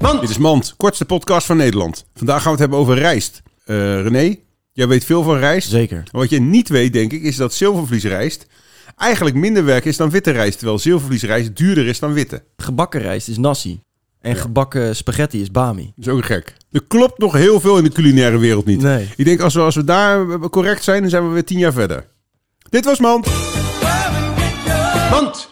Mand. Dit is Mand, kortste podcast van Nederland. Vandaag gaan we het hebben over rijst. Eh René, jij weet veel van rijst. Zeker. Maar Wat je niet weet, denk ik, is dat zilvervliesrijst eigenlijk minder werk is dan witte rijst. Terwijl zilvervliesrijst duurder is dan witte. Gebakken rijst is nasi. En gebakken spaghetti is bami. Dat is ook gek. Er klopt nog heel veel in de culinaire wereld niet. Nee. Ik denk als we, als we daar correct zijn, dan zijn we weer tien jaar verder. Dit was Mand. Mand.